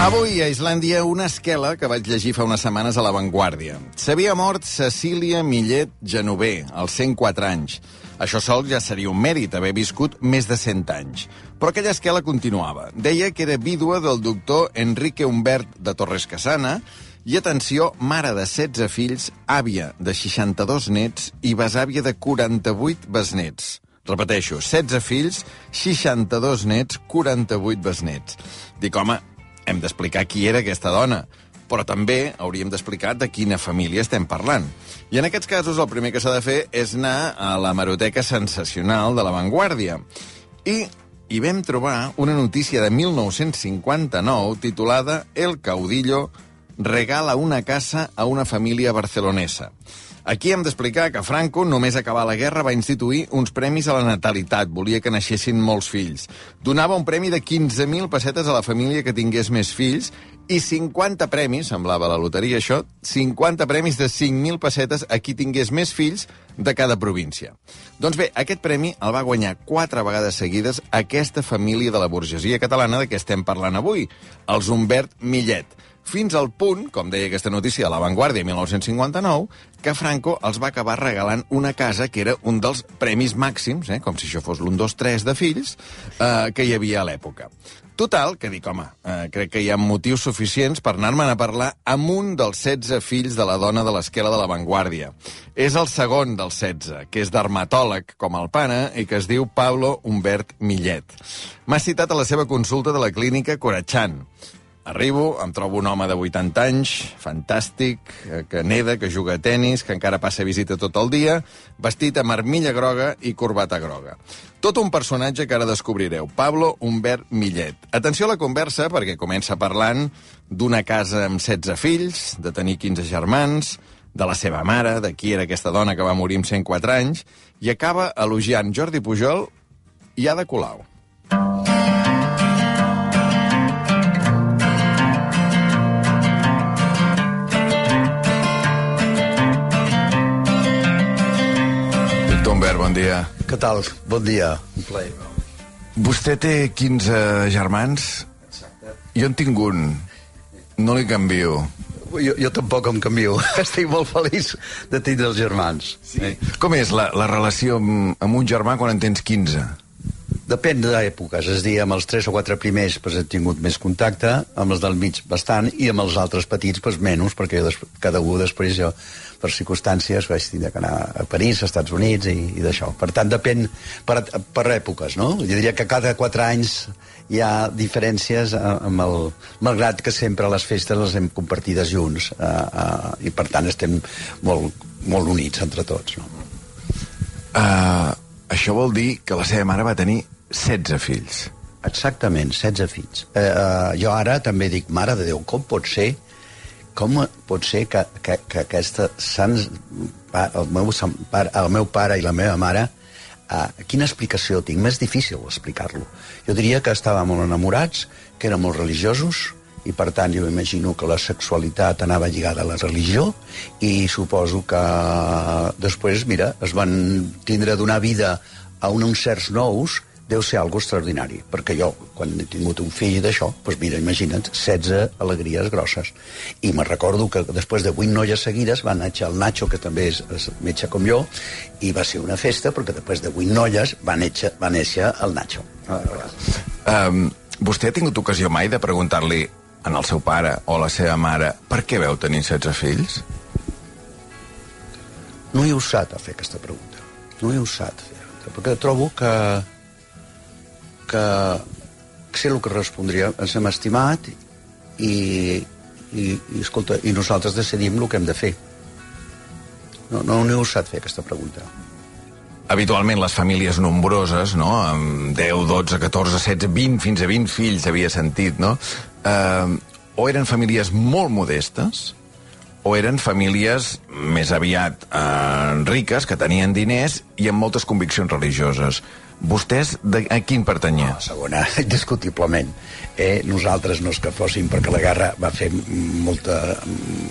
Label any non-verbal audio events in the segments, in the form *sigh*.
Avui a Islàndia una esquela que vaig llegir fa unes setmanes a La Vanguardia. S'havia mort Cecília Millet Genover, als 104 anys. Això sol ja seria un mèrit, haver viscut més de 100 anys. Però aquella esquela continuava. Deia que era vídua del doctor Enrique Humbert de Torres Casana i, atenció, mare de 16 fills, àvia de 62 nets i besàvia de 48 besnets. Repeteixo, 16 fills, 62 nets, 48 besnets. Dic, home, hem d'explicar qui era aquesta dona, però també hauríem d'explicar de quina família estem parlant. I en aquests casos el primer que s'ha de fer és anar a la maroteca sensacional de La Vanguardia. I hi vam trobar una notícia de 1959 titulada El caudillo regala una casa a una família barcelonesa. Aquí hem d'explicar que Franco, només acabar la guerra, va instituir uns premis a la natalitat. Volia que naixessin molts fills. Donava un premi de 15.000 pessetes a la família que tingués més fills i 50 premis, semblava la loteria això, 50 premis de 5.000 pessetes a qui tingués més fills de cada província. Doncs bé, aquest premi el va guanyar quatre vegades seguides aquesta família de la burgesia catalana de què estem parlant avui, els Humbert Millet fins al punt, com deia aquesta notícia de La Vanguardia 1959, que Franco els va acabar regalant una casa que era un dels premis màxims, eh, com si això fos l'un, dos, tres de fills, eh, que hi havia a l'època. Total, que dic, home, eh, crec que hi ha motius suficients per anar-me'n a parlar amb un dels 16 fills de la dona de l'esquela de la Vanguardia. És el segon dels 16, que és dermatòleg, com el pana, i que es diu Pablo Humbert Millet. M'ha citat a la seva consulta de la clínica Corachan. Arribo, em trobo un home de 80 anys, fantàstic, eh, que neda, que juga a tennis, que encara passa visita tot el dia, vestit amb armilla groga i corbata groga. Tot un personatge que ara descobrireu, Pablo Humbert Millet. Atenció a la conversa, perquè comença parlant d'una casa amb 16 fills, de tenir 15 germans, de la seva mare, de qui era aquesta dona que va morir amb 104 anys, i acaba elogiant Jordi Pujol i Ada Colau. Doctor bon dia. Què tal? Bon dia. Un plaer. Vostè té 15 germans? Jo en tinc un. No li canvio. Jo, jo tampoc em canvio. *laughs* Estic molt feliç de tindre els germans. Sí. Com és la, la relació amb, amb un germà quan en tens 15? Depèn d'èpoques, és a dir, amb els tres o quatre primers pues, he tingut més contacte, amb els del mig bastant, i amb els altres petits pues, menys, perquè des, cada un després jo, per circumstàncies, vaig tenir que anar a París, als Estats Units i, i d'això. Per tant, depèn per, per èpoques, no? Jo diria que cada quatre anys hi ha diferències eh, amb el... Malgrat que sempre les festes les hem compartides junts, eh, eh, i per tant estem molt, molt units entre tots, no? Uh, això vol dir que la seva mare va tenir 16 fills. Exactament, 16 fills. Eh, eh, jo ara també dic, mare de Déu, com pot ser com pot ser que, que, que aquesta sants, el, meu, el meu pare i la meva mare eh, quina explicació tinc? Més difícil explicar-lo. Jo diria que estàvem molt enamorats, que érem molt religiosos, i per tant jo imagino que la sexualitat anava lligada a la religió i suposo que després, mira, es van tindre a donar vida a un, uns certs nous deu ser algo extraordinari, perquè jo, quan he tingut un fill d'això, doncs mira, imagina't, 16 alegries grosses. I me recordo que després de 8 noies seguides va néixer el Nacho, que també és, és metge com jo, i va ser una festa, perquè després de 8 noies va néixer, va néixer el Nacho. Um, vostè ha tingut ocasió mai de preguntar-li en el seu pare o la seva mare per què veu tenir 16 fills? No he usat a fer aquesta pregunta. No he usat a fer perquè trobo que que sé el que respondria. Ens hem estimat i, i, i, escolta, i nosaltres decidim el que hem de fer. No, no, no he usat fer aquesta pregunta. Habitualment les famílies nombroses, no? amb 10, 12, 14, 16, 20, fins a 20 fills havia sentit, no? Eh, o eren famílies molt modestes, o eren famílies més aviat eh, riques, que tenien diners i amb moltes conviccions religioses. Vostès de, a quin pertanyia? La segona, *laughs* indiscutiblement. Eh, nosaltres no és que fóssim, perquè la guerra va fer molta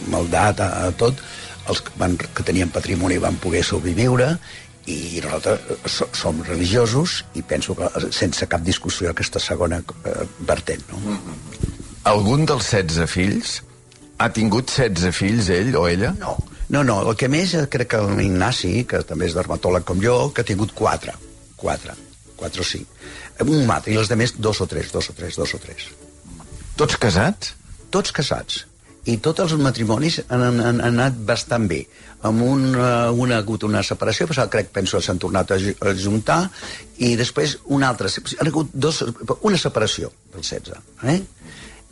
maldat a, a tot, els que, van, que tenien patrimoni van poder sobreviure i nosaltres som religiosos i penso que sense cap discussió aquesta segona eh, vertent. No? Mm -hmm. algun dels 16 fills ha tingut 16 fills, ell o ella? No, no, no. El que més, eh, crec que l'Ignasi, que també és dermatòleg com jo, que ha tingut 4. 4. 4 o 5. Un matre, i els altres dos o tres, dos o tres, dos o tres. Tots casats? Tots casats i tots els matrimonis han, han, han anat bastant bé. Amb un, uh, una ha hagut una separació, però crec, penso, s'han tornat a, a juntar, i després una altra. Han hagut dos, una separació del 16. Eh?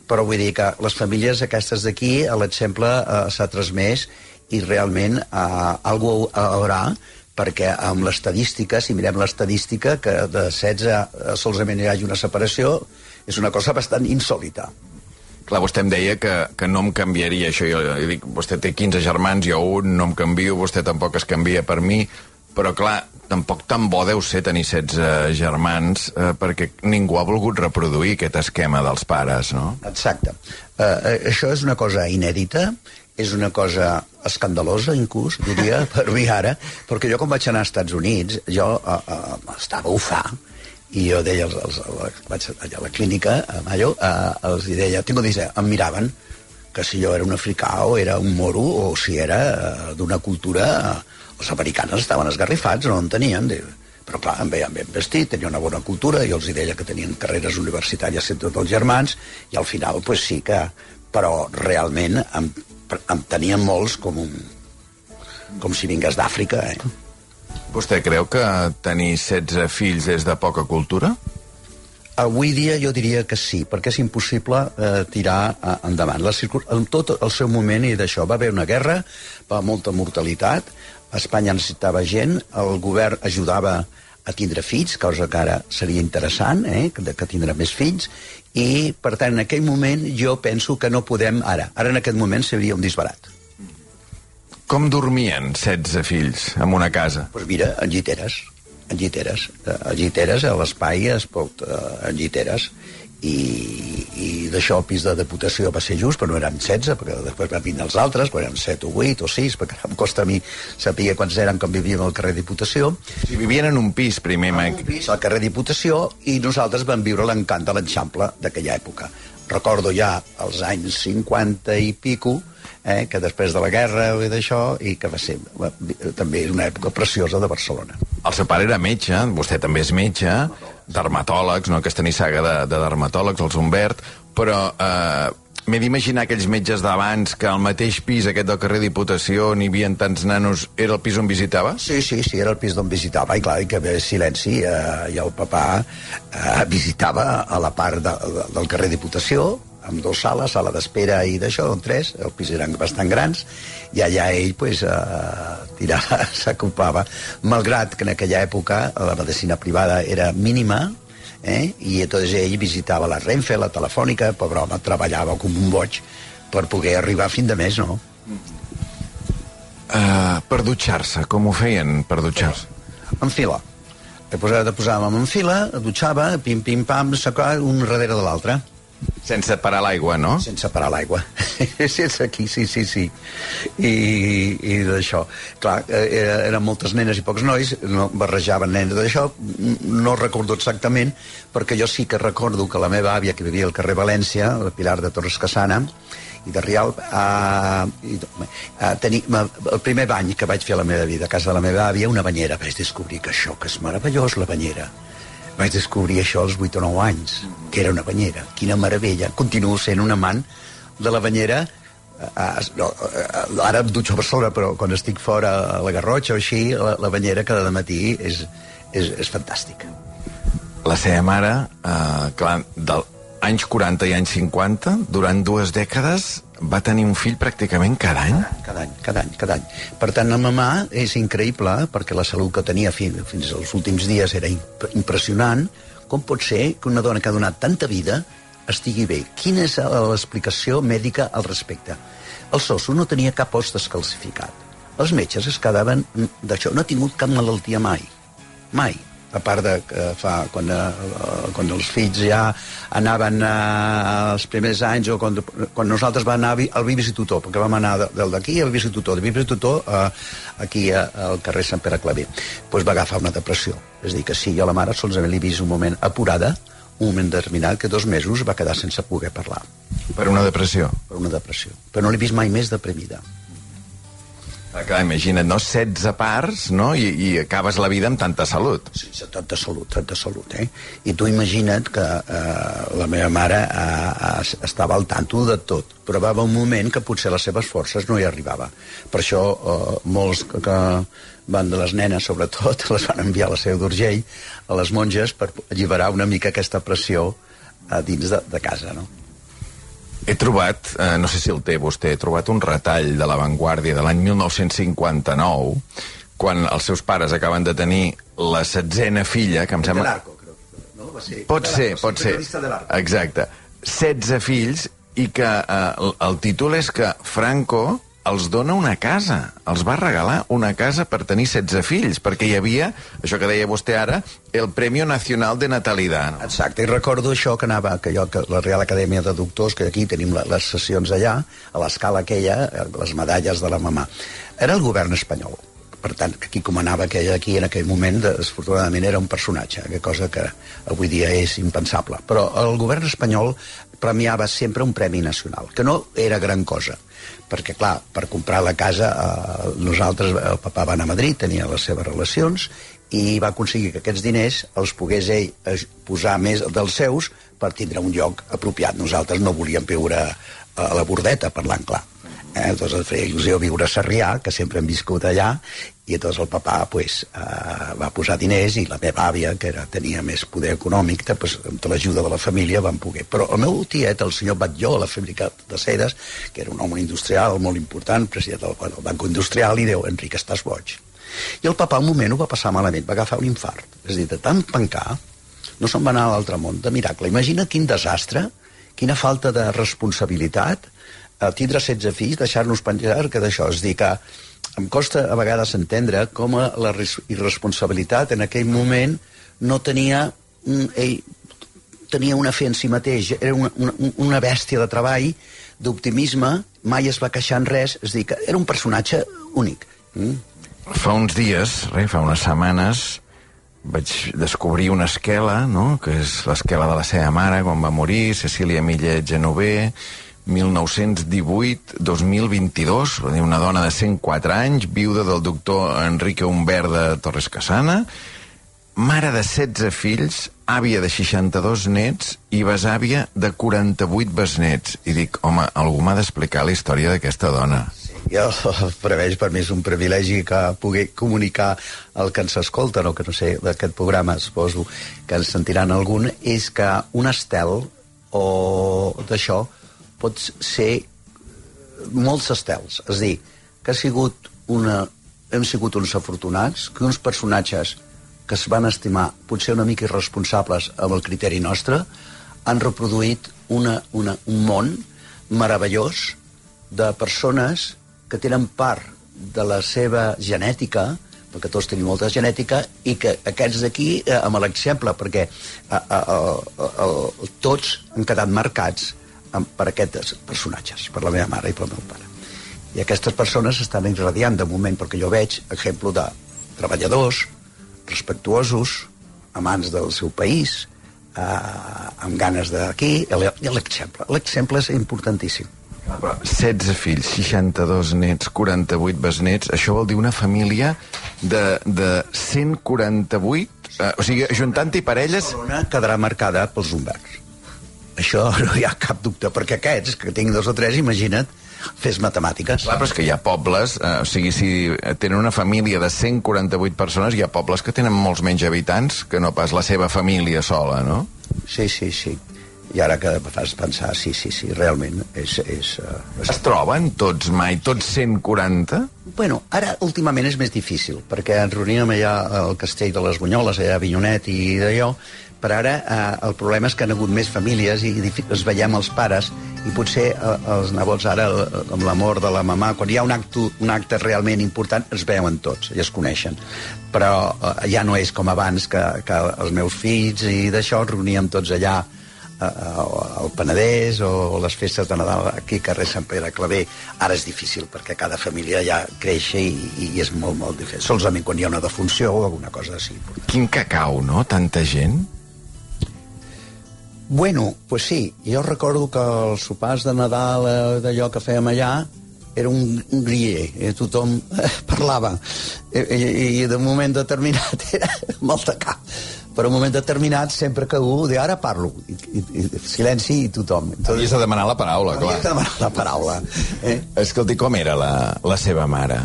Però vull dir que les famílies aquestes d'aquí, l'exemple uh, s'ha transmès i realment uh, algú haurà perquè amb l'estadística, si mirem l'estadística, que de 16 solament hi hagi una separació, és una cosa bastant insòlita. Clar, vostè em deia que, que no em canviaria això. Jo, jo dic, vostè té 15 germans, jo un, no em canvio, vostè tampoc es canvia per mi, però clar, tampoc tan bo deu ser tenir 16 germans eh, perquè ningú ha volgut reproduir aquest esquema dels pares, no? Exacte. Uh, uh, això és una cosa inèdita, és una cosa escandalosa, inclús, diria, *laughs* per mi ara, perquè jo quan vaig anar als Estats Units, jo uh, uh, estava ufà, i jo deia, els, els, els, vaig allà a la clínica, a Mayo, eh, els deia, tinc dir, em miraven que si jo era un africà o era un moro o si era eh, d'una cultura... Eh, els americans estaven esgarrifats, no en tenien. Però clar, em veien ben vestit, tenia una bona cultura, i els deia que tenien carreres universitàries entre tots els germans, i al final, pues sí que... Però realment em, em tenien molts com un... com si vingués d'Àfrica, eh? Vostè creu que tenir 16 fills és de poca cultura? Avui dia jo diria que sí, perquè és impossible eh, tirar eh, endavant. La en tot el seu moment i d'això va haver una guerra, va molta mortalitat, Espanya necessitava gent, el govern ajudava a tindre fills, cosa que ara seria interessant, eh, que, que tindre més fills, i per tant en aquell moment jo penso que no podem ara. Ara en aquest moment seria un disbarat. Com dormien 16 fills en una casa? Doncs pues mira, en lliteres, en lliteres. Eh, en lliteres, a l'espai es pot... Eh, en lliteres. I, i d'això el pis de deputació va ser just, però no érem 16, perquè després van vindre els altres, però érem 7 o 8 o 6, perquè em costa a mi saber quants eren quan vivíem al carrer Diputació. Si vivien en un pis, primer, En un pis al carrer Diputació, i nosaltres vam viure l'encant de l'Enxample d'aquella època. Recordo ja els anys 50 i pico, eh, que després de la guerra i d'això, i que va ser també una època preciosa de Barcelona. El seu pare era metge, vostè també és metge, dermatòlegs, no? aquesta nissaga de, de dermatòlegs, els Humbert, però eh, m'he d'imaginar aquells metges d'abans que al mateix pis, aquest del carrer Diputació, n'hi havia tants nanos, era el pis on visitava? Sí, sí, sí, era el pis d'on visitava, i clar, i que ve silenci, eh, i el papà eh, visitava a la part de, de, del carrer Diputació, amb dues sales, sala d'espera i d'això, on tres, el pis eren bastant grans, i allà ell pues, eh, tirava, *laughs* s'ocupava, malgrat que en aquella època la medicina privada era mínima, eh? i entonces ell visitava la Renfe, la Telefònica, pobre home, treballava com un boig per poder arribar a fin de mes, no? Uh, per dutxar-se, com ho feien per dutxar-se? En fila. De posàvem en fila, dutxava, pim, pim, pam, un darrere de l'altre. Sense parar l'aigua, no? Sense parar l'aigua. Sense *laughs* aquí, sí, sí, sí. I, i d'això. Clar, eh, eren moltes nenes i pocs nois, no barrejaven nenes d'això. No recordo exactament, perquè jo sí que recordo que la meva àvia, que vivia al carrer València, la Pilar de Torres Casana, i de Rial, a, a tenir, el primer bany que vaig fer a la meva vida, a casa de la meva àvia, una banyera. Vaig descobrir que això, que és meravellós, la banyera vaig descobrir això als 8 o 9 anys, que era una banyera. Quina meravella. Continuo sent un amant de la banyera Uh, no, uh, ara em dutxo a Barcelona, però quan estic fora a la Garrotxa o així, la, la banyera cada matí és, és, és fantàstica. La seva mare, uh, clar, del, anys 40 i anys 50, durant dues dècades, va tenir un fill pràcticament cada any? Cada any, cada any, cada any. Per tant, la mamà és increïble, perquè la salut que tenia fins, fins als últims dies era impressionant. Com pot ser que una dona que ha donat tanta vida estigui bé? Quina és l'explicació mèdica al respecte? El Soso no tenia cap os descalcificat. Els metges es quedaven d'això. No ha tingut cap malaltia mai. Mai a part de que fa, quan, uh, quan els fills ja anaven uh, els primers anys o quan, quan nosaltres vam anar al Vivis i Tutor, perquè vam anar del d'aquí al Vivis i Tutor, de Vivis i Tutor uh, aquí uh, al carrer Sant Pere Claver, pues va agafar una depressió. És dir, que sí, jo a la mare solament l'he vist un moment apurada, un moment determinat que dos mesos va quedar sense poder parlar. Per una depressió? Per una depressió. Però no l'he vist mai més deprimida. Ah, clar, imagina't, no? 16 parts, no? I, I acabes la vida amb tanta salut. Sí, sí, tanta salut, tanta salut, eh? I tu imagina't que eh, la meva mare eh, eh, estava al tanto de tot, però va un moment que potser les seves forces no hi arribava. Per això eh, molts que, que van de les nenes, sobretot, *laughs* les van enviar a la seu d'Urgell, a les monges, per alliberar una mica aquesta pressió a dins de, de casa, no? He trobat, eh, no sé si el té vostè, he trobat un retall de l'avantguàrdia de l'any 1959, quan els seus pares acaben de tenir la setzena filla, que em sembla... De crec. No? Va ser pot ser, pot ser. Exacte. 16 fills i que eh, el, el títol és que Franco els dona una casa, els va regalar una casa per tenir 16 fills, perquè hi havia, això que deia vostè ara, el Premi Nacional de Natalidad. No? Exacte, i recordo això que anava, que jo, que la Real Acadèmia de Doctors, que aquí tenim les sessions allà, a l'escala aquella, les medalles de la mamà. Era el govern espanyol per tant, qui comanava aquella aquí en aquell moment, desafortunadament era un personatge, que cosa que avui dia és impensable. Però el govern espanyol premiava sempre un premi nacional, que no era gran cosa perquè, clar, per comprar la casa eh, nosaltres, el papà va anar a Madrid, tenia les seves relacions, i va aconseguir que aquests diners els pogués ell posar més dels seus per tindre un lloc apropiat. Nosaltres no volíem viure a la bordeta, parlant clar. Eh? Llavors ens feia il·lusió viure a Sarrià, que sempre hem viscut allà, i llavors el papà pues, eh, va posar diners i la meva àvia, que era, tenia més poder econòmic, pues, amb l'ajuda de la família van poder. Però el meu tiet, el senyor Batlló, la fàbrica de ceres, que era un home industrial molt important, president del, del Banco Industrial, i diu, Enric, estàs boig. I el papà un moment ho va passar malament, va agafar un infart. És a dir, de tant pencar, no se'n va anar a l'altre món, de miracle. Imagina quin desastre, quina falta de responsabilitat, a tindre 16 fills, deixar-nos penjar que d'això. És dir, que em costa a vegades entendre com la irresponsabilitat en aquell moment no tenia... Ell tenia una fe en si mateix, era una, una, una bèstia de treball, d'optimisme, mai es va queixar en res, és dir, que era un personatge únic. Mm? Fa uns dies, re, fa unes setmanes, vaig descobrir una esquela, no?, que és l'esquela de la seva mare quan va morir, Cecília Millet Genover, 1918-2022, una dona de 104 anys, viuda del doctor Enrique Humbert de Torres Casana, mare de 16 fills, àvia de 62 nets i besàvia de 48 besnets. I dic, home, algú m'ha d'explicar la història d'aquesta dona. Jo *laughs* preveix per mi és un privilegi que pugui comunicar el que ens escolta, o que no sé, d'aquest programa, suposo que ens sentiran algun, és que un estel o d'això pot ser molts estels. És dir, que ha sigut una, hem sigut uns afortunats, que uns personatges que es van estimar potser una mica irresponsables amb el criteri nostre, han reproduït una, una, un món meravellós de persones que tenen part de la seva genètica, perquè tots tenim molta genètica, i que aquests d'aquí, eh, amb l'exemple, perquè eh, eh, eh, eh, tots han quedat marcats per aquests personatges, per la meva mare i pel meu pare. I aquestes persones estan irradiant de moment, perquè jo veig exemple de treballadors, respectuosos, amants del seu país, eh, amb ganes d'aquí, i l'exemple. L'exemple és importantíssim. Però 16 fills, 62 nets, 48 besnets, això vol dir una família de, de 148, eh, o sigui, ajuntant-hi parelles... Barcelona quedarà marcada pels Humberts. Això *laughs* no hi ha cap dubte, perquè aquests, que tinc dos o tres, imagina't, fes matemàtiques. Clar, però és que hi ha pobles, eh, o sigui, si tenen una família de 148 persones, hi ha pobles que tenen molts menys habitants que no pas la seva família sola, no? Sí, sí, sí. I ara que fas pensar, sí, sí, sí, realment és... és uh, es troben tots mai, tots 140? Bueno, ara últimament és més difícil, perquè ens reuníem allà al castell de les Bunyoles, allà a Vinyonet i d'allò, per ara eh, el problema és que han hagut més famílies i es veiem els pares i potser eh, els nebots ara eh, amb la mort de la mamà quan hi ha un acte, un acte realment important es veuen tots i es coneixen. Però eh, ja no és com abans que, que els meus fills i d'això reuníem tots allà eh, al Penedès o les festes de Nadal aquí carrer Sant Pere Clavé ara és difícil perquè cada família ja creix i, i és molt, molt difícil. Solament quan hi ha una defunció o alguna cosa així Quin cacau, no? Tanta gent Bueno, pues sí, jo recordo que els sopars de Nadal, eh, d'allò que fèiem allà, era un, un griller, eh, tothom *laughs* eh, parlava, I, i, i de moment determinat *laughs* era molt tacar. Però un moment determinat, sempre que algú de ara parlo, i, i, i silenci i tothom. Havies de demanar la paraula, clar. Havies de demanar la paraula. Eh? Escolti, com era la, la seva mare?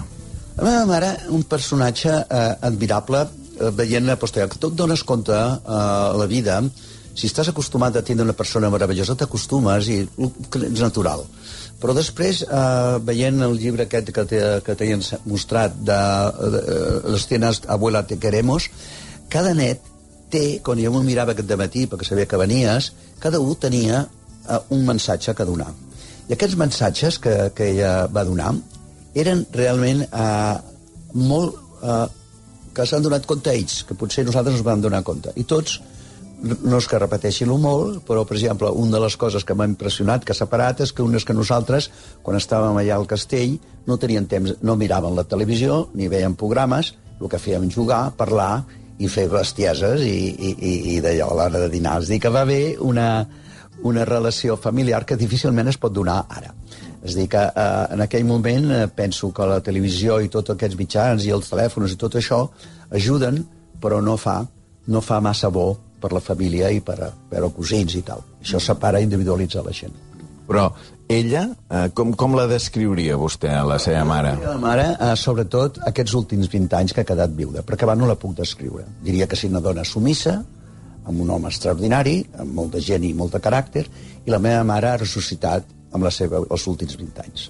La meva mare, un personatge eh, admirable, eh, veient la posterior, que tot dones compte eh, la vida, si estàs acostumat a tindre una persona meravellosa, t'acostumes i és natural. Però després, eh, veient el llibre aquest que t'he mostrat de, de, de Les tienes, abuela, te queremos, cada net té, quan jo m'ho mirava aquest matí perquè sabia que venies, cada un tenia uh, un mensatge que donar. I aquests mensatges que, que ella va donar eren realment uh, molt... Uh, que s'han donat compte ells, que potser nosaltres ens vam donar compte. I tots, no és que repeteixin-lo molt, però, per exemple, una de les coses que m'ha impressionat, que s'ha parat, és que unes que nosaltres, quan estàvem allà al castell, no tenien temps, no miraven la televisió, ni veien programes, el que fèiem jugar, parlar i fer bestieses i, i, i, i d'allò a l'hora de dinar. És dir, que va haver una, una relació familiar que difícilment es pot donar ara. És dir, que eh, en aquell moment eh, penso que la televisió i tots aquests mitjans i els telèfons i tot això ajuden, però no fa, no fa massa bo per la família i per, per cosins i tal. Això separa i individualitza la gent. Però ella, eh, com, com la descriuria vostè, a la seva mare? La mare, eh, sobretot, aquests últims 20 anys que ha quedat viuda, perquè abans no la puc descriure. Diria que és una dona sumissa, amb un home extraordinari, amb molt de gent i molt de caràcter, i la meva mare ha ressuscitat amb la seva, els últims 20 anys.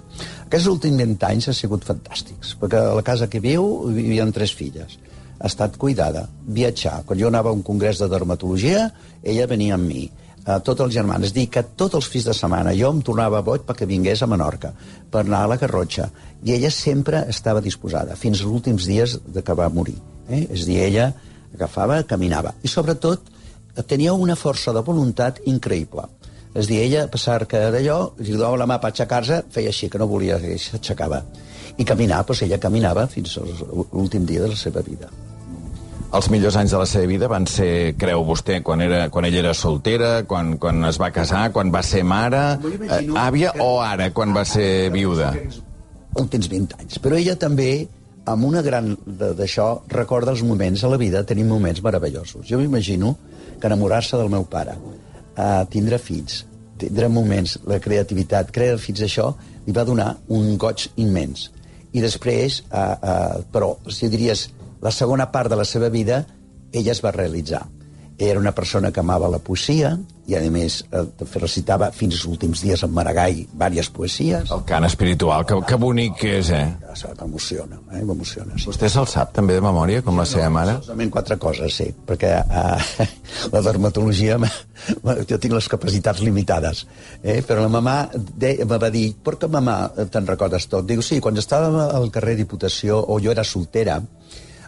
Aquests últims 20 anys han sigut fantàstics, perquè a la casa que viu vivien tres filles. Ha estat cuidada, viatjar. Quan jo anava a un congrés de dermatologia, ella venia amb mi a tots els germans. És dir, que tots els fills de setmana jo em tornava boig perquè vingués a Menorca, per anar a la Garrotxa. I ella sempre estava disposada, fins als últims dies de que va morir. Eh? És dir, ella agafava, caminava. I sobretot tenia una força de voluntat increïble. És dir, ella, a passar que d'allò, li donava la mà per aixecar-se, feia així, que no volia, s'aixecava. I caminar, doncs ella caminava fins l'últim dia de la seva vida. Els millors anys de la seva vida van ser, creu vostè, quan, era, quan ella era soltera, quan, quan es va casar, quan va ser mare, eh, àvia, o ara, quan va ser viuda? Últims 20 anys. Però ella també, amb una gran d'això, recorda els moments a la vida, tenim moments meravellosos. Jo m'imagino que enamorar-se del meu pare, eh, tindre fills, tindre moments, la creativitat, crear fills, això li va donar un goig immens. I després, eh, eh, però, si diries, la segona part de la seva vida, ella es va realitzar. Era una persona que amava la poesia i, a més, eh, recitava fins als últims dies en Maragall diverses poesies. El cant espiritual, que, que bonic que és, eh? M'emociona, eh? m'emociona. Sí. Vostè se'l sap també de memòria, com la seva no, mare? Solament quatre coses, sí, perquè uh, *laughs* la dermatologia, *laughs* jo tinc les capacitats limitades, eh? però la mamà de, me va dir, per què mamà te'n recordes tot? Diu, sí, quan estàvem al carrer Diputació, o jo era soltera,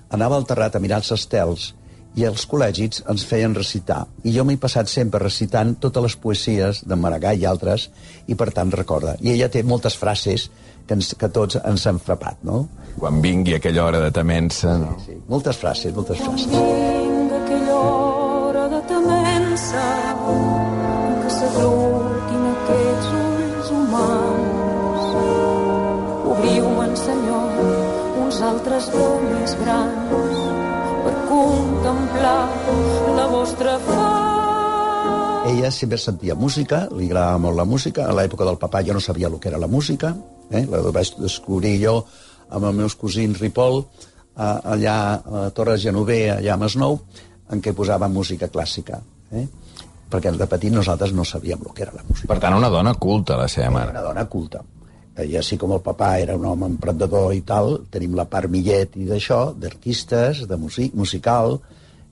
anava al terrat a mirar els estels i els col·legis ens feien recitar. I jo m'he passat sempre recitant totes les poesies de Maragall i altres, i per tant recorda. I ella té moltes frases que, ens, que tots ens han frapat, no? Quan vingui aquella hora de temença... No? Sí, sí. Moltes frases, moltes frases. Quan vingui aquella hora de temença que de més grans per contemplar la vostra fam. Ella sempre sentia música, li agradava molt la música. A l'època del papà jo no sabia el que era la música. Eh? La vaig descobrir jo amb els meus cosins Ripoll, allà a Torres Genover, allà a Masnou, en què posava música clàssica. Eh? Perquè de petit nosaltres no sabíem el que era la música. Per tant, una dona culta, la seva mare. Una dona culta. I així com el papà era un home emprendedor i tal, tenim la part millet i d'això, d'artistes, de music, musical,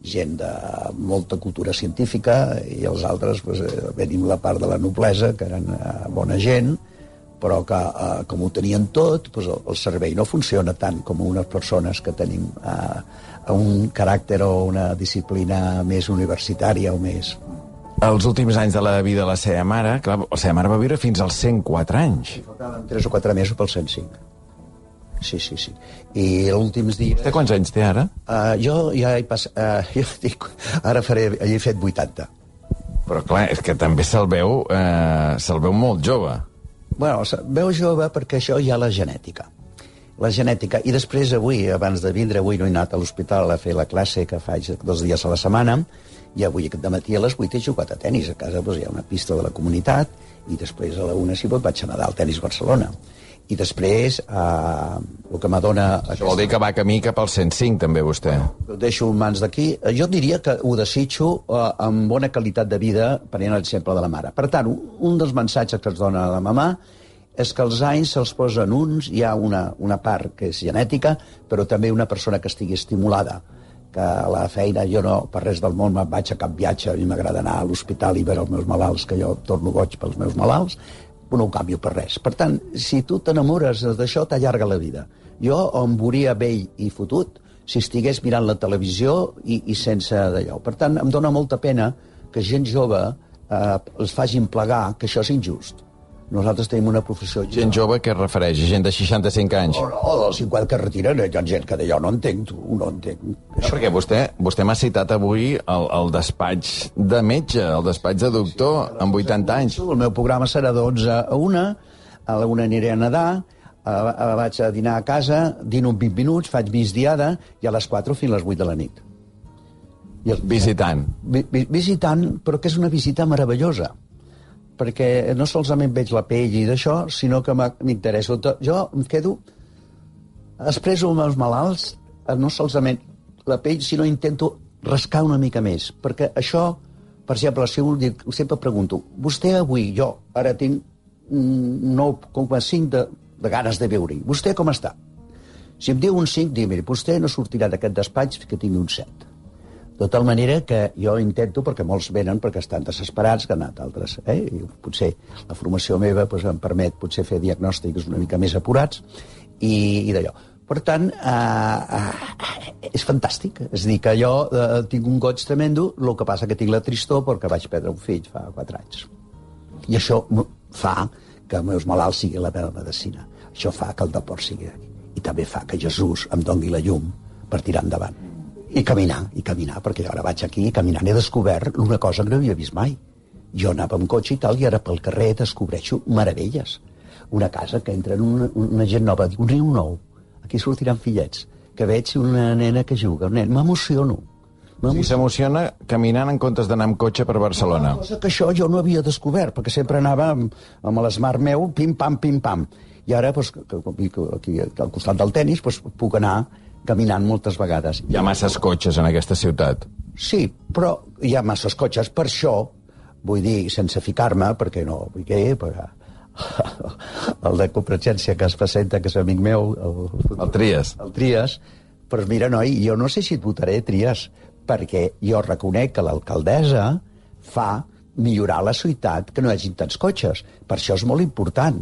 gent de molta cultura científica, i els altres pues, eh, venim la part de la noblesa, que eren eh, bona gent, però que, eh, com ho tenien tot, pues, el servei no funciona tant com unes persones que tenim eh, un caràcter o una disciplina més universitària o més els últims anys de la vida de la seva mare, clar, la seva mare va viure fins als 104 anys. Faltaven 3 o 4 mesos pel 105. Sí, sí, sí. I últims dies... Vostè quants anys té ara? Uh, jo ja he passat... Uh, *laughs* jo dic, ara faré... He fet 80. Però clar, és que també se'l veu, eh, se'l veu molt jove. Bueno, se- veu jove perquè això hi ha la genètica. La genètica. I després avui, abans de vindre, avui no he anat a l'hospital a fer la classe que faig dos dies a la setmana, i avui aquest matí a les 8 he jugat a tennis. A casa doncs, hi ha una pista de la comunitat, i després a la una, si pot, vaig anar al tennis Barcelona. I després, eh, el que m'adona... Això vol dir que va camí cap al 105, també, vostè. Ho deixo mans d'aquí. Eh, Jo diria que ho desitjo eh, amb bona qualitat de vida, prenent l'exemple de la mare. Per tant, un- dels missatges que es dona a la mamà és que els anys se'ls posen uns, hi ha una, una part que és genètica, però també una persona que estigui estimulada que a la feina jo no, per res del món, me'n vaig a cap viatge, a mi m'agrada anar a l'hospital i veure els meus malalts, que jo torno boig pels meus malalts, no ho canvio per res. Per tant, si tu t'enamores d'això, t'allarga la vida. Jo em veuria vell i fotut si estigués mirant la televisió i, i sense d'allò. Per tant, em dóna molta pena que gent jove eh, els facin plegar que això és injust. Nosaltres tenim una professió... Gent jove, què es refereix? Gent de 65 anys? O, o dels 50 que retiren, hi ha gent que d'allò no entenc, tu, no entenc. No, perquè vostè, vostè m'ha citat avui el, el despatx de metge, el despatx de doctor, amb 80 anys. El meu programa serà de 11 a 1, a la 1 aniré a nedar, a, a, vaig a dinar a casa, dino en 20 minuts, faig migdiada, i a les 4 fins a les 8 de la nit. I el, Visitant. vi, vi, visitant, però que és una visita meravellosa perquè no solament veig la pell i d'això, sinó que tot. Jo em quedo... Expresso amb els malalts, eh, no solament la pell, sinó intento rascar una mica més. Perquè això, per exemple, si un, sempre pregunto, vostè avui, jo, ara tinc un 9,5 de, de ganes de veure-hi. Vostè com està? Si em diu un 5, dic, miri, vostè no sortirà d'aquest despatx que tingui un 7. De tal manera que jo intento, perquè molts venen perquè estan desesperats, que han anat altres. Eh? I potser la formació meva doncs, em permet potser fer diagnòstics una mica més apurats i, i d'allò. Per tant, eh, eh, és fantàstic. És dir, que jo eh, tinc un goig tremendo, el que passa que tinc la tristor perquè vaig perdre un fill fa 4 anys. I això fa que els meus malalts siguin la meva medicina. Això fa que el deport sigui aquí. I també fa que Jesús em doni la llum per tirar endavant. I caminar, i caminar, perquè ara vaig aquí i caminant he descobert una cosa que no havia vist mai. Jo anava amb cotxe i tal, i ara pel carrer descobreixo meravelles. Una casa que entra en una, una gent nova, un riu nou, aquí sortiran fillets, que veig una nena que juga, un nen, m'emociono. I s'emociona caminant en comptes d'anar amb cotxe per Barcelona. Cosa que això jo no havia descobert, perquè sempre anava amb, amb l'smart meu, pim-pam, pim-pam. I ara, doncs, que, que, que, aquí al costat del tennis, doncs, puc anar caminant moltes vegades. Hi ha masses cotxes en aquesta ciutat. Sí, però hi ha masses cotxes. Per això, vull dir, sense ficar-me, perquè no vull que... Perquè... *laughs* el de Convergència que es presenta, que és amic meu, el, El Trias. el Trias, però mira, noi, jo no sé si et votaré Trias, perquè jo reconec que l'alcaldessa fa millorar la ciutat que no hi hagi tants cotxes. Per això és molt important.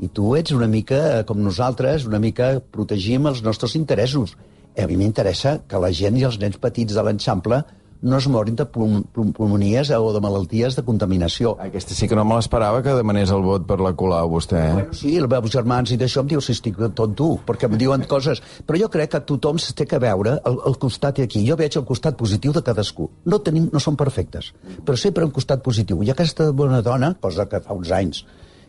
I tu ets una mica, eh, com nosaltres, una mica protegim els nostres interessos. A mi m'interessa que la gent i els nens petits de l'enxample no es morin de pul- pul- pulmonies o de malalties de contaminació. Aquesta sí que no me l'esperava que demanés el vot per la Colau, vostè. Eh? Bueno, sí, els meus germans i d'això em diu si estic tonto, perquè em diuen coses. Però jo crec que tothom es té que veure el, el costat aquí. Jo veig el costat positiu de cadascú. No, tenim, no som perfectes, però sempre un costat positiu. I aquesta bona dona, cosa que fa uns anys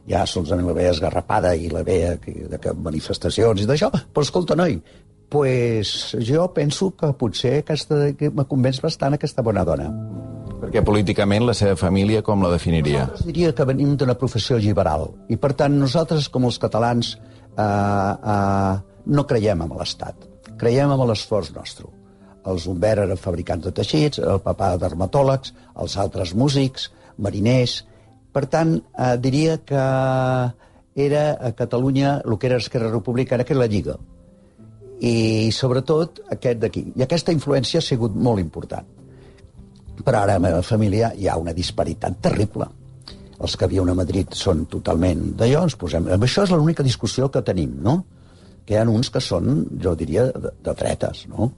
ja solament la veia esgarrapada i la veia de que manifestacions i d'això, però escolta, noi, pues jo penso que potser aquesta, que me convenç bastant aquesta bona dona. Perquè políticament la seva família com la definiria? Nosaltres diria que venim d'una professió liberal i, per tant, nosaltres, com els catalans, eh, eh, no creiem en l'Estat. Creiem en l'esforç nostre. Els bombers eren fabricants de teixits, el papà dermatòlegs, els altres músics, mariners... Per tant, eh, diria que era a Catalunya el que era Esquerra Republicana, que era la Lliga. I, sobretot, aquest d'aquí. I aquesta influència ha sigut molt important. Però ara a la meva família hi ha una disparitat terrible. Els que viuen a Madrid són totalment d'allò, ens posem... Això és l'única discussió que tenim, no? Que hi ha uns que són, jo diria, de, de dretes, no?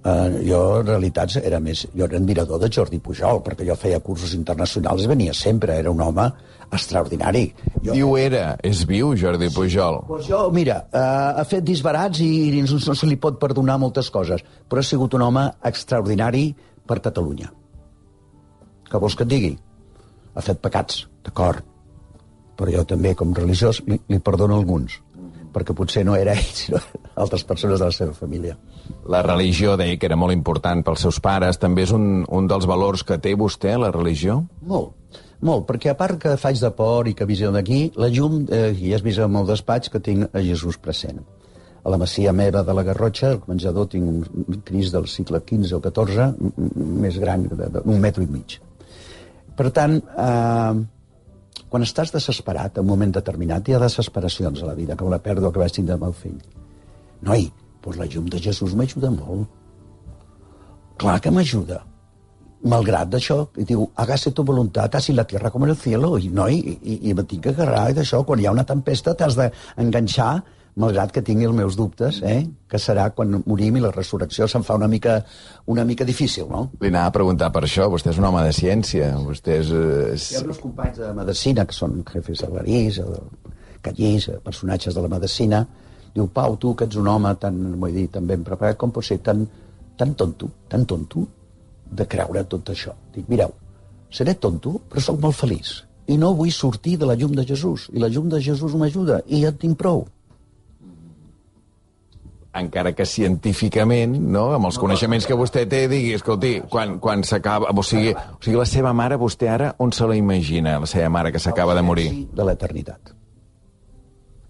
Uh, jo, en realitat, era més... Jo era admirador de Jordi Pujol, perquè jo feia cursos internacionals i venia sempre, era un home extraordinari. Jo, Diu era, és viu, Jordi Pujol. Pues jo, mira, uh, ha fet disbarats i, i no, no se li pot perdonar moltes coses, però ha sigut un home extraordinari per Catalunya. Què vols que et digui? Ha fet pecats, d'acord. Però jo també, com religiós, li, li perdono alguns, perquè potser no era *laughs* ell, sinó altres persones de la seva família. La religió, deia que era molt important pels seus pares. També és un, un dels valors que té vostè, la religió? Molt, molt, perquè a part que faig de por i que visió d'aquí, la llum, eh, i has vist en el despatx que tinc a Jesús present. A la masia meva de la Garrotxa, al menjador, tinc un cris del segle XV o XIV, més gran, d'un metro i mig. Per tant, eh, quan estàs desesperat, en un moment determinat, hi ha desesperacions a la vida, com la pèrdua que vaig tindre amb el fill. Noi, doncs la llum de Jesús m'ajuda molt. Clar que m'ajuda. Malgrat d'això, diu, hágase tu voluntat, así la tierra como en el cielo, i no, i, i, i me tinc que agarrar d'això, quan hi ha una tempesta t'has d'enganxar, malgrat que tingui els meus dubtes, eh? que serà quan morim i la resurrecció se'n fa una mica, una mica difícil, no? Li anava a preguntar per això. Vostè és un home de ciència. Vostè és... Hi ha meus companys de medicina, que són jefes de l'Arís, Callís, eh, personatges de la medicina, diu, Pau, tu que ets un home tan, vull dir, tan ben preparat, com pot ser tan, tan tonto, tan tonto, de creure tot això? Dic, mireu, seré tonto, però sóc molt feliç. I no vull sortir de la llum de Jesús. I la llum de Jesús m'ajuda, i ja en tinc prou. Encara que científicament, no, amb els coneixements que vostè té, digui, escolti, quan, quan s'acaba... O, sigui, o sigui, la seva mare, vostè ara, on se la imagina, la seva mare que s'acaba de morir? De l'eternitat.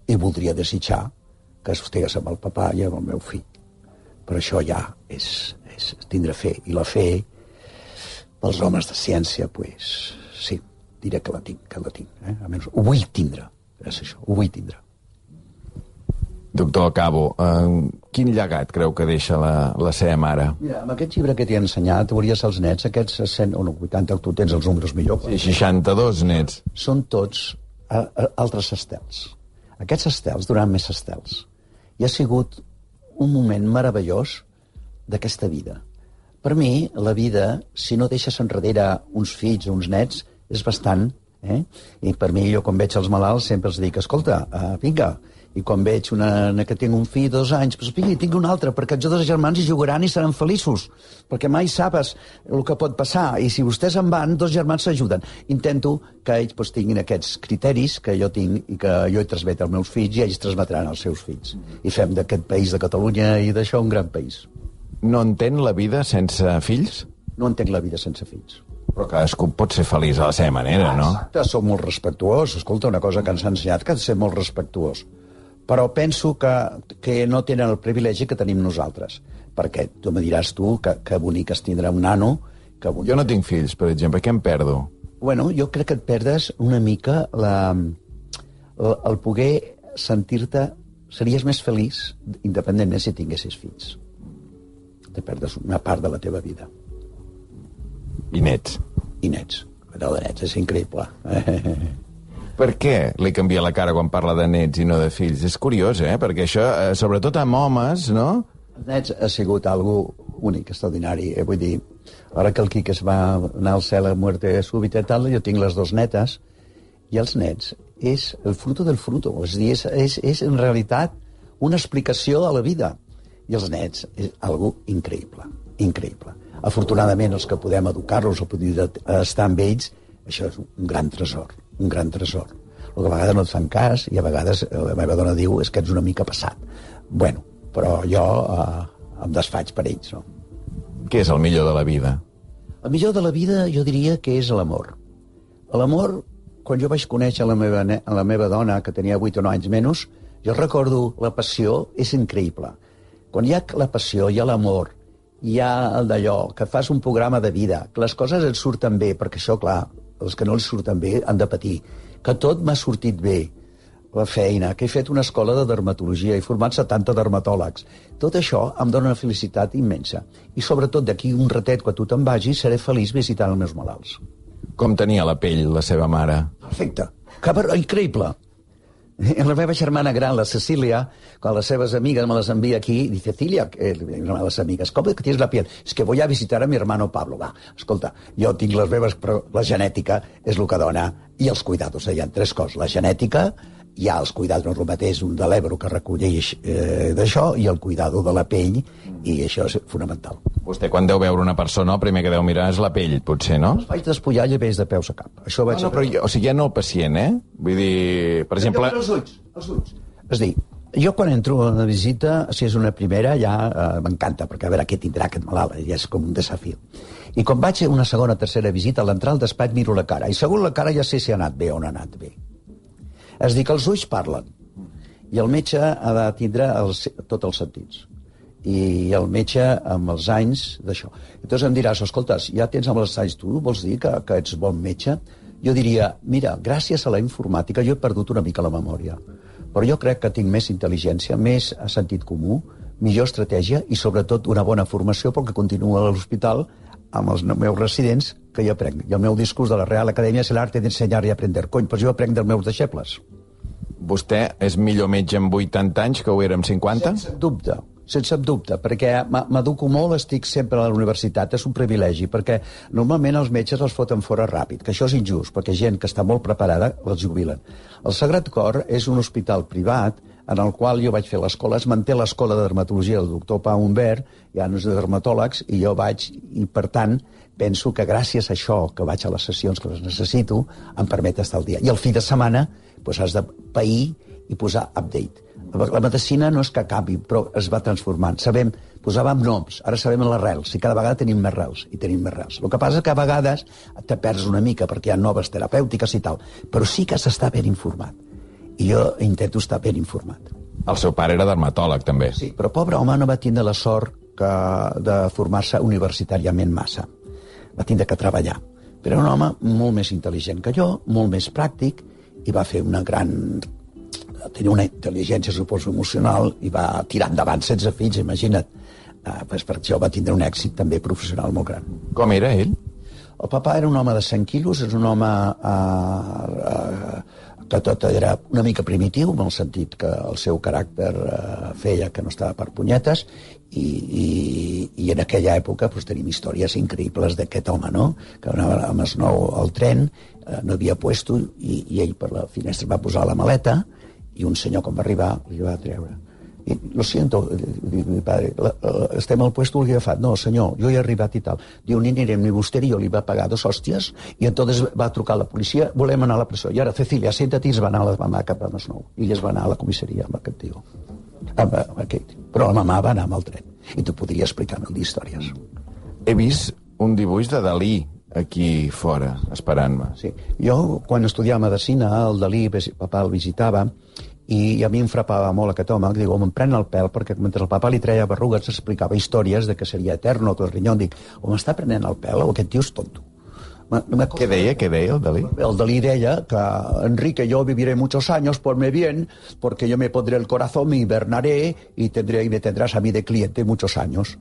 I voldria desitjar que estigués amb el papà i amb el meu fill. Però això ja és, és tindre fe. I la fe, pels homes de ciència, pues, sí, diré que la tinc, que la tinc. Eh? Almenys ho vull tindre. És això, ho vull tindre. Doctor Cabo, eh, quin llegat creu que deixa la, la seva mare? Mira, amb aquest llibre que t'he ensenyat, hauries els nets, aquests 100 o no, 80, tu tens els números millor. Sí, 62 nets. són tots a, a, altres estels. Aquests estels duran més estels. I ha sigut un moment meravellós d'aquesta vida. Per mi, la vida, si no deixes enrere uns fills o uns nets, és bastant. Eh? I per mi, jo quan veig els malalts, sempre els dic, escolta, uh, vinga, i quan veig una, una que tinc un fill dos anys, doncs vinga, tinc un altre, perquè els dos germans hi jugaran i seran feliços, perquè mai sabes el que pot passar, i si vostès en van, dos germans s'ajuden. Intento que ells doncs, tinguin aquests criteris que jo tinc i que jo he transmet als meus fills i ells transmetran als seus fills. I fem d'aquest país de Catalunya i d'això un gran país. No entén la vida sense fills? No entenc la vida sense fills. Però cadascú pot ser feliç a la seva manera, no? Exacte, soc molt respectuós. Escolta, una cosa que ens ha ensenyat que ha de ser molt respectuós. Però penso que, que no tenen el privilegi que tenim nosaltres. Perquè tu me diràs tu que, que bonic és tindre un nano... Que bonic... Jo no tinc fills, per exemple, què em perdo? Bueno, jo crec que et perdes una mica la, el, el poder sentir-te... Series més feliç independentment si tinguessis fills. Te perdes una part de la teva vida. I nets. I nets. Però de nets és increïble. *laughs* Per què li canvia la cara quan parla de nets i no de fills? És curiós, eh? Perquè això, eh, sobretot amb homes, no? Els nets ha sigut algo únic, extraordinari. Eh? Vull dir, ara que el Quique es va anar al cel a muerte súbita i tal, jo tinc les dues netes, i els nets és el fruto del fruto. És, dir, és, és, és en realitat una explicació a la vida. I els nets és algo increïble, increïble. Afortunadament, els que podem educar-los o poder estar amb ells, això és un gran tresor, un gran tresor. El que a vegades no et fan cas i a vegades eh, la meva dona diu és que ets una mica passat. Bueno, però jo eh, em desfaig per ells, no? Què és el millor de la vida? El millor de la vida jo diria que és l'amor. L'amor, quan jo vaig conèixer la meva, la meva dona, que tenia 8 o 9 anys menys, jo recordo la passió, és increïble. Quan hi ha la passió, hi ha l'amor, hi ha el d'allò, que fas un programa de vida, que les coses et surten bé, perquè això, clar, els que no els surten bé han de patir, que tot m'ha sortit bé, la feina, que he fet una escola de dermatologia, he format 70 dermatòlegs. Tot això em dona una felicitat immensa. I sobretot d'aquí un ratet, quan tu te'n vagis, seré feliç visitant els meus malalts. Com tenia la pell la seva mare? Perfecte. Que increïble. *laughs* La meva germana gran, la Cecília, quan les seves amigues me les envia aquí, dice, Cecilia, eh, una de les amigues, com que tienes la piel? Es que voy a visitar a mi hermano Pablo. Va, escolta, jo tinc les meves, però la genètica és el que dona, i els cuidados. Hi ha tres coses, la genètica, hi ha els cuidados romaters, un de l'Ebro que recolleix eh, d'això, i el cuidado de la pell, i això és fonamental. Vostè, quan deu veure una persona, el primer que deu mirar és la pell, potser, no? Vaig despullar lleves de peus a cap. Això vaig... No, no, però, jo- o sigui, ja no el pacient, eh? Vull dir, per exemple... Els ulls, els ulls. És a dir, jo quan entro a una visita, si és una primera, ja eh, m'encanta, perquè a veure què tindrà aquest malalt, ja és com un desafi. I quan vaig a una segona o tercera visita, a l'entrar al despatx miro la cara, i segons la cara ja sé si ha anat bé o no ha anat bé. És dir, que els ulls parlen, i el metge ha de tindre els, tots els sentits i el metge amb els anys d'això. Llavors em diràs, escolta, ja tens amb els anys tu, vols dir que, que ets bon metge? Jo diria, mira, gràcies a la informàtica jo he perdut una mica la memòria, però jo crec que tinc més intel·ligència, més sentit comú, millor estratègia i sobretot una bona formació perquè continuo a l'hospital amb els meus residents que jo aprenc. I el meu discurs de la Real Acadèmia és l'arte d'ensenyar i aprender. Cony, però jo aprenc dels meus deixebles. Vostè és millor metge amb 80 anys que ho era amb 50? Sense dubte, sense dubte, perquè m'educo molt, estic sempre a la universitat, és un privilegi, perquè normalment els metges els foten fora ràpid, que això és injust, perquè gent que està molt preparada els jubilen. El Sagrat Cor és un hospital privat en el qual jo vaig fer l'escola, es manté l'escola de dermatologia del doctor Pau Humbert, hi ha uns dermatòlegs, i jo vaig, i per tant, penso que gràcies a això, que vaig a les sessions que les necessito, em permet estar al dia. I el fi de setmana doncs has de pair i posar update. La medicina no és que acabi, però es va transformant. Sabem, posàvem noms, ara sabem les rels, i cada vegada tenim més rels, i tenim més rels. El que passa és que a vegades te perds una mica perquè hi ha noves terapèutiques i tal, però sí que s'està ben informat. I jo intento estar ben informat. El seu pare era dermatòleg, també. Sí, però pobre home no va tindre la sort que de formar-se universitàriament massa. Va tindre que treballar. Però era un home molt més intel·ligent que jo, molt més pràctic, i va fer una gran... tenia una intel·ligència, suposo, emocional, i va tirar endavant 16 fills, imagina't. Uh, pues per això va tindre un èxit també professional molt gran. Com era ell? El papa era un home de 100 quilos, és un home eh, eh, que tot era una mica primitiu, en el sentit que el seu caràcter eh, feia que no estava per punyetes, i, i, i en aquella època pues, tenim històries increïbles d'aquest home, no? que anava amb el nou al tren, eh, no havia puesto, i, i ell per la finestra va posar la maleta, i un senyor, quan va arribar, li va treure. I, lo siento, diu mi padre, la, la, estem al puesto, agafat. No, senyor, jo he arribat i tal. Diu, ni anirem ni vostè ni jo li va pagar dos hòsties i entonces va trucar la policia, volem anar a la presó. I ara, Cecilia, siéntate i es va anar a la mamà cap a Masnou. I es va anar a la comissaria amb aquest tio. Amb, amb aquest. Però la mamà va anar amb el tren. I t'ho podria explicar mil d'històries. He vist un dibuix de Dalí aquí fora, esperant-me. Sí. Jo, quan estudiava medicina, el Dalí, papà el visitava, i a mi em frapava molt aquest home, que diu, home, em pren el pèl, perquè mentre el papa li treia berrugues explicava històries de que seria eterno, que el rinyó, dic, o m'està prenent el pèl o aquest tio és tonto. Me Què deia, què deia el Dalí? el Dalí deia que Enrique, yo viviré muchos años, ponme bien, porque yo me pondré el corazón, me hibernaré y, tendré, y me tendrás a mí de cliente muchos años.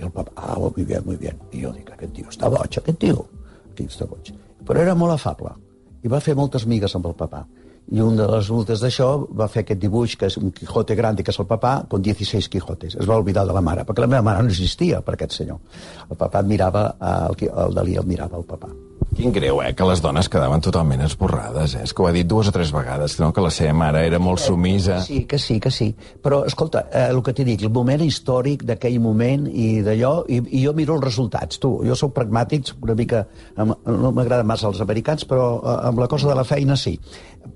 I el papa, ah, muy bien, muy bien. I jo dic, aquest tio està boig, aquest tio. Aquest està boig. Però era molt afable i va fer moltes migues amb el papà. I un de les resultes d'això va fer aquest dibuix, que és un Quijote grande, que és el papà, con 16 Quijotes. Es va oblidar de la mare, perquè la meva mare no existia per aquest senyor. El papà admirava, el, el Dalí admirava el papà. Quin greu, eh, que les dones quedaven totalment esborrades, eh? És que ho ha dit dues o tres vegades, no? que la seva mare era molt sumisa. Sí, que sí, que sí. Però, escolta, eh, el que t'he dit, el moment històric d'aquell moment i d'allò, i, i jo miro els resultats. Tu, jo sóc pragmàtic, una mica... Amb, no m'agraden massa els americans, però eh, amb la cosa de la feina sí.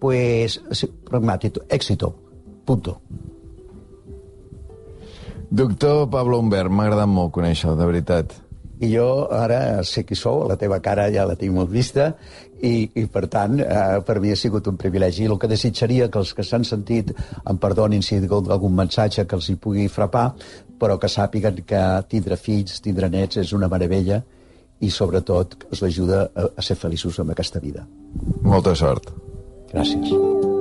Pues, sí, pragmàtic, èxito, punto. Doctor Pablo Humbert, m'ha agradat molt conèixer-lo, de veritat. I jo ara sé qui sou, la teva cara ja la tinc molt vista, i, i per tant, eh, per mi ha sigut un privilegi. El que desitjaria que els que s'han sentit em perdonin si dic algun missatge que els hi pugui frapar, però que sàpiguen que tindre fills, tindre nets és una meravella i sobretot us ajuda a, a ser feliços amb aquesta vida. Molta sort. Gràcies.